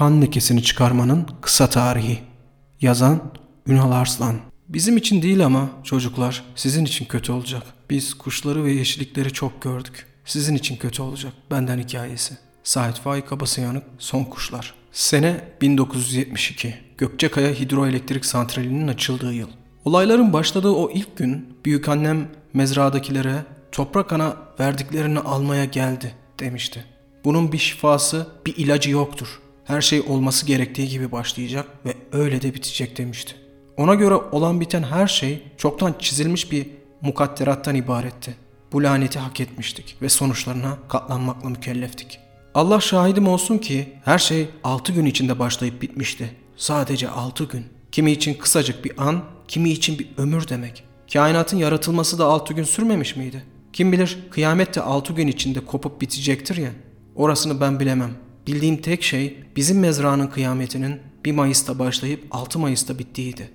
Kan lekesini çıkarmanın kısa tarihi. Yazan Ünal Arslan. Bizim için değil ama çocuklar sizin için kötü olacak. Biz kuşları ve yeşillikleri çok gördük. Sizin için kötü olacak. Benden hikayesi. Sait Faik Abasıyanık Son Kuşlar. Sene 1972. Gökçekaya Hidroelektrik Santrali'nin açıldığı yıl. Olayların başladığı o ilk gün büyükannem mezradakilere toprak ana verdiklerini almaya geldi demişti. Bunun bir şifası, bir ilacı yoktur. Her şey olması gerektiği gibi başlayacak ve öyle de bitecek demişti. Ona göre olan biten her şey çoktan çizilmiş bir mukadderattan ibaretti. Bu laneti hak etmiştik ve sonuçlarına katlanmakla mükelleftik. Allah şahidim olsun ki her şey 6 gün içinde başlayıp bitmişti. Sadece 6 gün. Kimi için kısacık bir an, kimi için bir ömür demek. Kainatın yaratılması da 6 gün sürmemiş miydi? Kim bilir kıyamet de 6 gün içinde kopup bitecektir ya. Orasını ben bilemem. Bildiğim tek şey bizim mezranın kıyametinin 1 Mayıs'ta başlayıp 6 Mayıs'ta bittiğiydi.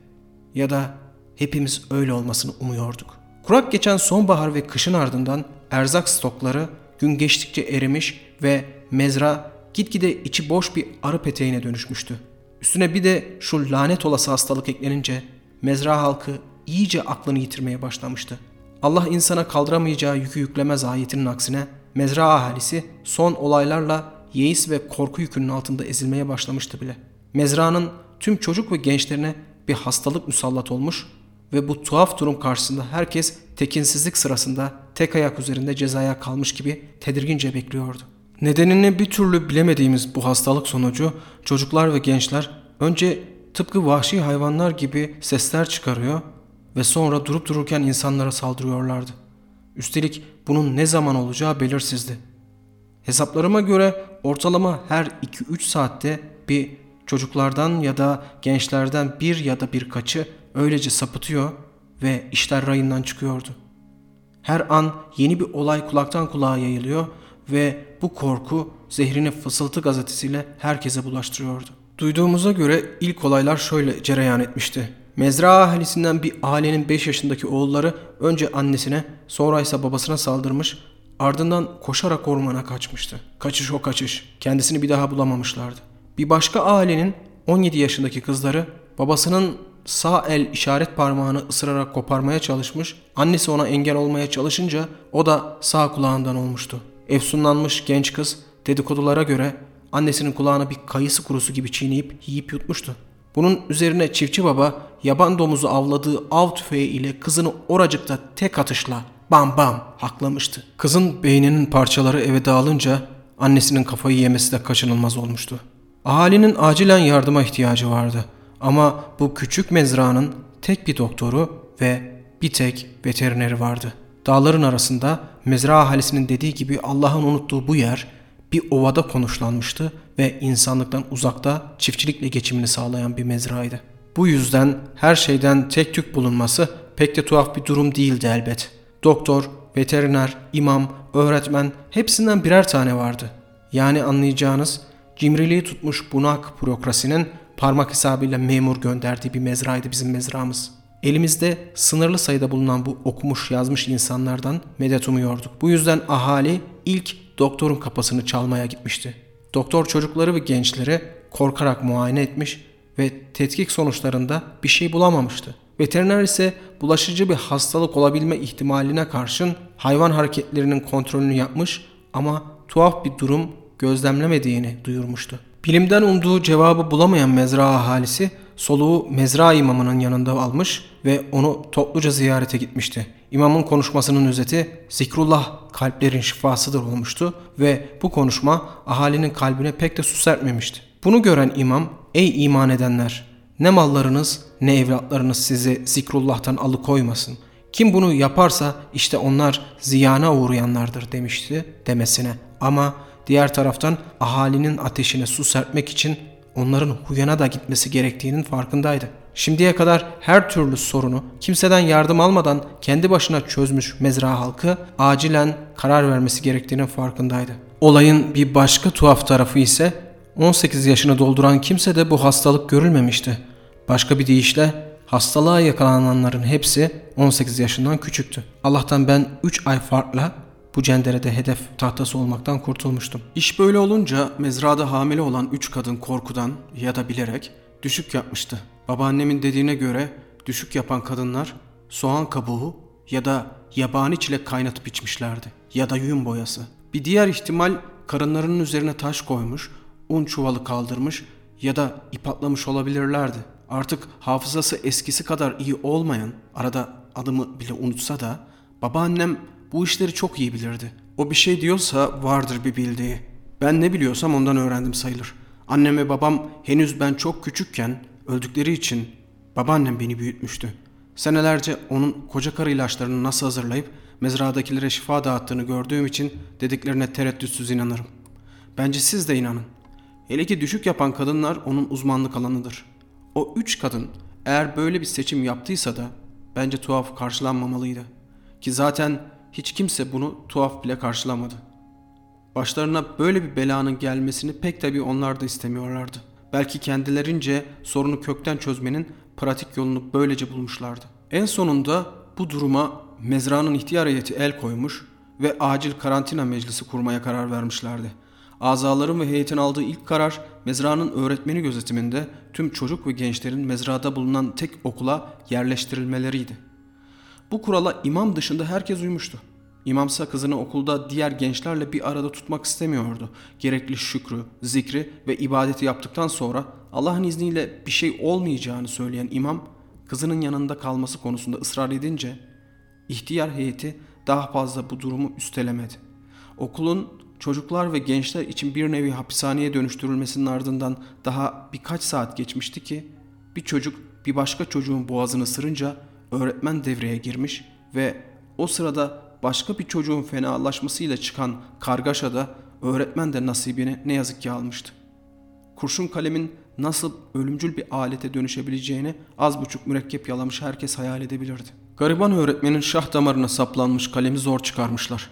Ya da hepimiz öyle olmasını umuyorduk. Kurak geçen sonbahar ve kışın ardından erzak stokları gün geçtikçe erimiş ve mezra gitgide içi boş bir arı peteğine dönüşmüştü. Üstüne bir de şu lanet olası hastalık eklenince mezra halkı iyice aklını yitirmeye başlamıştı. Allah insana kaldıramayacağı yükü yüklemez ayetinin aksine mezra ahalisi son olaylarla yeis ve korku yükünün altında ezilmeye başlamıştı bile. Mezranın tüm çocuk ve gençlerine bir hastalık musallat olmuş ve bu tuhaf durum karşısında herkes tekinsizlik sırasında tek ayak üzerinde cezaya kalmış gibi tedirgince bekliyordu. Nedenini bir türlü bilemediğimiz bu hastalık sonucu çocuklar ve gençler önce tıpkı vahşi hayvanlar gibi sesler çıkarıyor ve sonra durup dururken insanlara saldırıyorlardı. Üstelik bunun ne zaman olacağı belirsizdi. Hesaplarıma göre ortalama her 2-3 saatte bir çocuklardan ya da gençlerden bir ya da birkaçı öylece sapıtıyor ve işler rayından çıkıyordu. Her an yeni bir olay kulaktan kulağa yayılıyor ve bu korku zehrini fısıltı gazetesiyle herkese bulaştırıyordu. Duyduğumuza göre ilk olaylar şöyle cereyan etmişti. Mezra ahalisinden bir ailenin 5 yaşındaki oğulları önce annesine sonra ise babasına saldırmış ardından koşarak ormana kaçmıştı. Kaçış o kaçış. Kendisini bir daha bulamamışlardı. Bir başka ailenin 17 yaşındaki kızları babasının sağ el işaret parmağını ısırarak koparmaya çalışmış, annesi ona engel olmaya çalışınca o da sağ kulağından olmuştu. Efsunlanmış genç kız dedikodulara göre annesinin kulağına bir kayısı kurusu gibi çiğneyip yiyip yutmuştu. Bunun üzerine çiftçi baba yaban domuzu avladığı av tüfeği ile kızını oracıkta tek atışla bam bam haklamıştı. Kızın beyninin parçaları eve dağılınca annesinin kafayı yemesi de kaçınılmaz olmuştu. Ahalinin acilen yardıma ihtiyacı vardı. Ama bu küçük mezranın tek bir doktoru ve bir tek veterineri vardı. Dağların arasında mezra ahalisinin dediği gibi Allah'ın unuttuğu bu yer bir ovada konuşlanmıştı ve insanlıktan uzakta çiftçilikle geçimini sağlayan bir mezraydı. Bu yüzden her şeyden tek tük bulunması pek de tuhaf bir durum değildi elbet. Doktor, veteriner, imam, öğretmen hepsinden birer tane vardı. Yani anlayacağınız cimriliği tutmuş bunak bürokrasinin parmak hesabıyla memur gönderdiği bir mezraydı bizim mezramız. Elimizde sınırlı sayıda bulunan bu okumuş yazmış insanlardan medet umuyorduk. Bu yüzden ahali ilk doktorun kapısını çalmaya gitmişti. Doktor çocukları ve gençleri korkarak muayene etmiş ve tetkik sonuçlarında bir şey bulamamıştı. Veteriner ise bulaşıcı bir hastalık olabilme ihtimaline karşın hayvan hareketlerinin kontrolünü yapmış ama tuhaf bir durum gözlemlemediğini duyurmuştu. Bilimden umduğu cevabı bulamayan mezra ahalisi soluğu mezra imamının yanında almış ve onu topluca ziyarete gitmişti. İmamın konuşmasının özeti zikrullah kalplerin şifasıdır olmuştu ve bu konuşma ahalinin kalbine pek de su serpmemişti. Bunu gören imam ey iman edenler ne mallarınız ne evlatlarınız sizi zikrullah'tan alıkoymasın. Kim bunu yaparsa işte onlar ziyana uğrayanlardır demişti demesine. Ama diğer taraftan ahalinin ateşine su serpmek için onların huyana da gitmesi gerektiğinin farkındaydı. Şimdiye kadar her türlü sorunu kimseden yardım almadan kendi başına çözmüş mezra halkı acilen karar vermesi gerektiğinin farkındaydı. Olayın bir başka tuhaf tarafı ise 18 yaşını dolduran kimse de bu hastalık görülmemişti. Başka bir deyişle hastalığa yakalananların hepsi 18 yaşından küçüktü. Allah'tan ben 3 ay farkla bu cenderede hedef tahtası olmaktan kurtulmuştum. İş böyle olunca mezrada hamile olan üç kadın korkudan ya da bilerek düşük yapmıştı. Babaannemin dediğine göre düşük yapan kadınlar soğan kabuğu ya da yabani çilek kaynatıp içmişlerdi. Ya da yün boyası. Bir diğer ihtimal karınlarının üzerine taş koymuş, un çuvalı kaldırmış ya da ip atlamış olabilirlerdi. Artık hafızası eskisi kadar iyi olmayan, arada adımı bile unutsa da babaannem bu işleri çok iyi bilirdi. O bir şey diyorsa vardır bir bildiği. Ben ne biliyorsam ondan öğrendim sayılır. Annem ve babam henüz ben çok küçükken öldükleri için babaannem beni büyütmüştü. Senelerce onun koca karı ilaçlarını nasıl hazırlayıp mezradakilere şifa dağıttığını gördüğüm için dediklerine tereddütsüz inanırım. Bence siz de inanın. Hele ki düşük yapan kadınlar onun uzmanlık alanıdır. O üç kadın eğer böyle bir seçim yaptıysa da bence tuhaf karşılanmamalıydı. Ki zaten hiç kimse bunu tuhaf bile karşılamadı. Başlarına böyle bir belanın gelmesini pek tabii onlar da istemiyorlardı. Belki kendilerince sorunu kökten çözmenin pratik yolunu böylece bulmuşlardı. En sonunda bu duruma mezranın ihtiyar heyeti el koymuş ve acil karantina meclisi kurmaya karar vermişlerdi. Azaların ve heyetin aldığı ilk karar mezranın öğretmeni gözetiminde tüm çocuk ve gençlerin mezrada bulunan tek okula yerleştirilmeleriydi. Bu kurala imam dışında herkes uymuştu. İmamsa kızını okulda diğer gençlerle bir arada tutmak istemiyordu. Gerekli şükrü, zikri ve ibadeti yaptıktan sonra Allah'ın izniyle bir şey olmayacağını söyleyen imam kızının yanında kalması konusunda ısrar edince ihtiyar heyeti daha fazla bu durumu üstelemedi. Okulun çocuklar ve gençler için bir nevi hapishaneye dönüştürülmesinin ardından daha birkaç saat geçmişti ki bir çocuk bir başka çocuğun boğazını sırınca öğretmen devreye girmiş ve o sırada başka bir çocuğun fenalaşmasıyla çıkan kargaşada öğretmen de nasibini ne yazık ki almıştı. Kurşun kalemin nasıl ölümcül bir alete dönüşebileceğini az buçuk mürekkep yalamış herkes hayal edebilirdi. Gariban öğretmenin şah damarına saplanmış kalemi zor çıkarmışlar.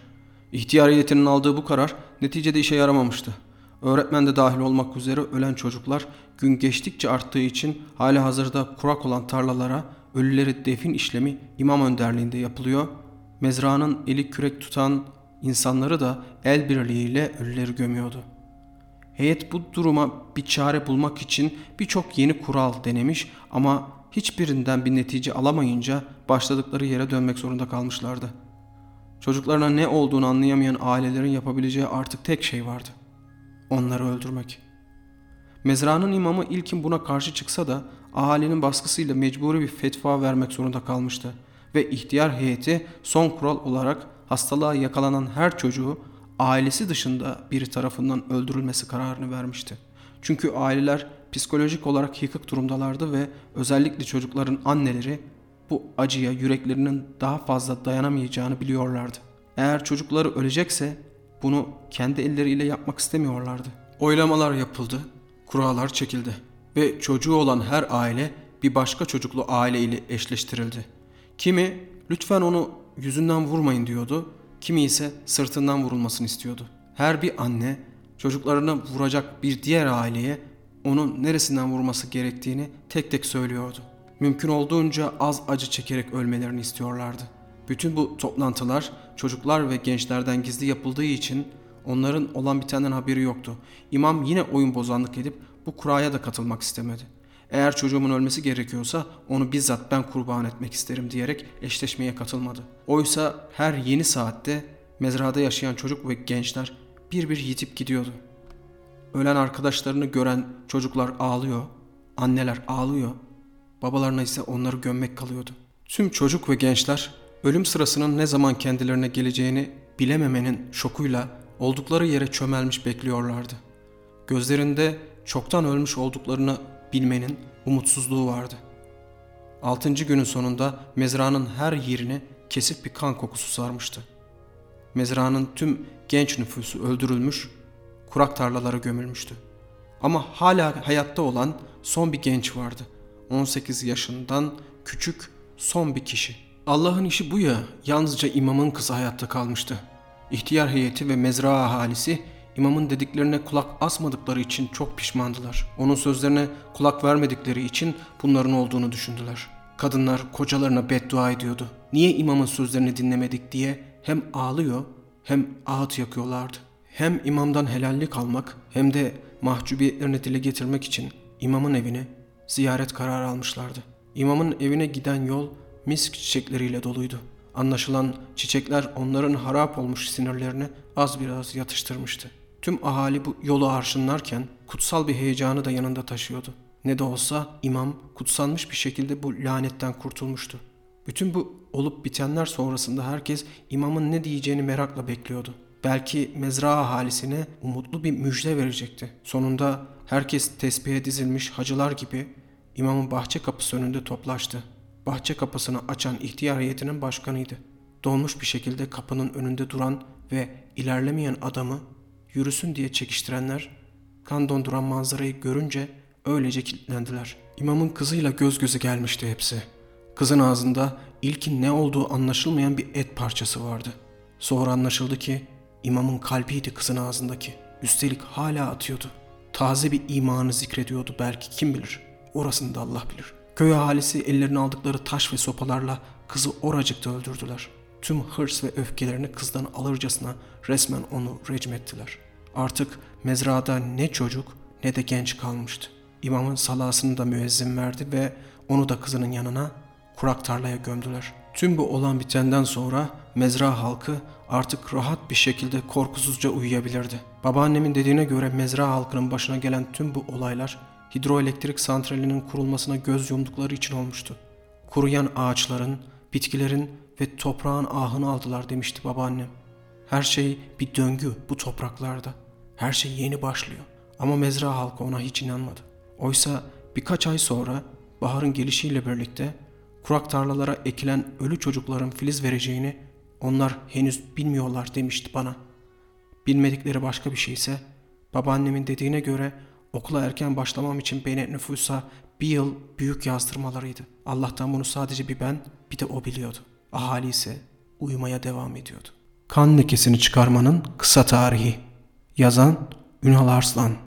İhtiyar heyetinin aldığı bu karar neticede işe yaramamıştı. Öğretmen de dahil olmak üzere ölen çocuklar gün geçtikçe arttığı için hala hazırda kurak olan tarlalara ölüleri defin işlemi imam önderliğinde yapılıyor. Mezranın eli kürek tutan insanları da el birliğiyle ölüleri gömüyordu. Heyet bu duruma bir çare bulmak için birçok yeni kural denemiş ama hiçbirinden bir netice alamayınca başladıkları yere dönmek zorunda kalmışlardı. Çocuklarına ne olduğunu anlayamayan ailelerin yapabileceği artık tek şey vardı. Onları öldürmek. Mezranın imamı ilkin buna karşı çıksa da ahalinin baskısıyla mecburi bir fetva vermek zorunda kalmıştı. Ve ihtiyar heyeti son kural olarak hastalığa yakalanan her çocuğu ailesi dışında biri tarafından öldürülmesi kararını vermişti. Çünkü aileler psikolojik olarak yıkık durumdalardı ve özellikle çocukların anneleri bu acıya yüreklerinin daha fazla dayanamayacağını biliyorlardı. Eğer çocukları ölecekse bunu kendi elleriyle yapmak istemiyorlardı. Oylamalar yapıldı, kurallar çekildi ve çocuğu olan her aile bir başka çocuklu aile ile eşleştirildi. Kimi lütfen onu yüzünden vurmayın diyordu, kimi ise sırtından vurulmasını istiyordu. Her bir anne çocuklarını vuracak bir diğer aileye onun neresinden vurması gerektiğini tek tek söylüyordu. Mümkün olduğunca az acı çekerek ölmelerini istiyorlardı. Bütün bu toplantılar çocuklar ve gençlerden gizli yapıldığı için onların olan bitenden haberi yoktu. İmam yine oyun bozanlık edip bu kuraya da katılmak istemedi. Eğer çocuğumun ölmesi gerekiyorsa onu bizzat ben kurban etmek isterim diyerek eşleşmeye katılmadı. Oysa her yeni saatte mezrada yaşayan çocuk ve gençler bir bir yitip gidiyordu. Ölen arkadaşlarını gören çocuklar ağlıyor, anneler ağlıyor, babalarına ise onları gömmek kalıyordu. Tüm çocuk ve gençler ölüm sırasının ne zaman kendilerine geleceğini bilememenin şokuyla oldukları yere çömelmiş bekliyorlardı. Gözlerinde çoktan ölmüş olduklarını bilmenin umutsuzluğu vardı. Altıncı günün sonunda mezranın her yerini kesip bir kan kokusu sarmıştı. Mezranın tüm genç nüfusu öldürülmüş, kurak tarlalara gömülmüştü. Ama hala hayatta olan son bir genç vardı. 18 yaşından küçük son bir kişi. Allah'ın işi bu ya, yalnızca imamın kızı hayatta kalmıştı. İhtiyar heyeti ve mezra ahalisi imamın dediklerine kulak asmadıkları için çok pişmandılar. Onun sözlerine kulak vermedikleri için bunların olduğunu düşündüler. Kadınlar kocalarına beddua ediyordu. Niye imamın sözlerini dinlemedik diye hem ağlıyor hem ağıt yakıyorlardı. Hem imamdan helallik almak hem de mahcubiyetlerini dile getirmek için imamın evine ziyaret kararı almışlardı. İmamın evine giden yol misk çiçekleriyle doluydu. Anlaşılan çiçekler onların harap olmuş sinirlerini az biraz yatıştırmıştı. Tüm ahali bu yolu arşınlarken kutsal bir heyecanı da yanında taşıyordu. Ne de olsa imam kutsanmış bir şekilde bu lanetten kurtulmuştu. Bütün bu olup bitenler sonrasında herkes imamın ne diyeceğini merakla bekliyordu. Belki mezra ahalisine umutlu bir müjde verecekti. Sonunda herkes tesbihe dizilmiş hacılar gibi imamın bahçe kapısı önünde toplaştı. Bahçe kapısını açan ihtiyar heyetinin başkanıydı. Dolmuş bir şekilde kapının önünde duran ve ilerlemeyen adamı yürüsün diye çekiştirenler kan donduran manzarayı görünce öylece kilitlendiler. İmamın kızıyla göz göze gelmişti hepsi. Kızın ağzında ilkin ne olduğu anlaşılmayan bir et parçası vardı. Sonra anlaşıldı ki imamın kalbiydi kızın ağzındaki. Üstelik hala atıyordu. Taze bir imanı zikrediyordu belki kim bilir. Orasını da Allah bilir. Köy ahalisi ellerine aldıkları taş ve sopalarla kızı oracıkta öldürdüler. Tüm hırs ve öfkelerini kızdan alırcasına resmen onu recm ettiler. Artık mezrada ne çocuk ne de genç kalmıştı. İmamın salasını da müezzin verdi ve onu da kızının yanına kurak tarlaya gömdüler. Tüm bu olan bitenden sonra mezra halkı artık rahat bir şekilde korkusuzca uyuyabilirdi. Babaannemin dediğine göre mezra halkının başına gelen tüm bu olaylar hidroelektrik santralinin kurulmasına göz yumdukları için olmuştu. Kuruyan ağaçların, bitkilerin ve toprağın ahını aldılar demişti babaannem. Her şey bir döngü bu topraklarda. Her şey yeni başlıyor. Ama mezra halkı ona hiç inanmadı. Oysa birkaç ay sonra baharın gelişiyle birlikte kurak tarlalara ekilen ölü çocukların filiz vereceğini onlar henüz bilmiyorlar demişti bana. Bilmedikleri başka bir şeyse babaannemin dediğine göre okula erken başlamam için beni nüfusa bir yıl büyük yazdırmalarıydı. Allah'tan bunu sadece bir ben bir de o biliyordu. Ahali ise uyumaya devam ediyordu. Kan lekesini çıkarmanın kısa tarihi. Yazan Ünal Arslan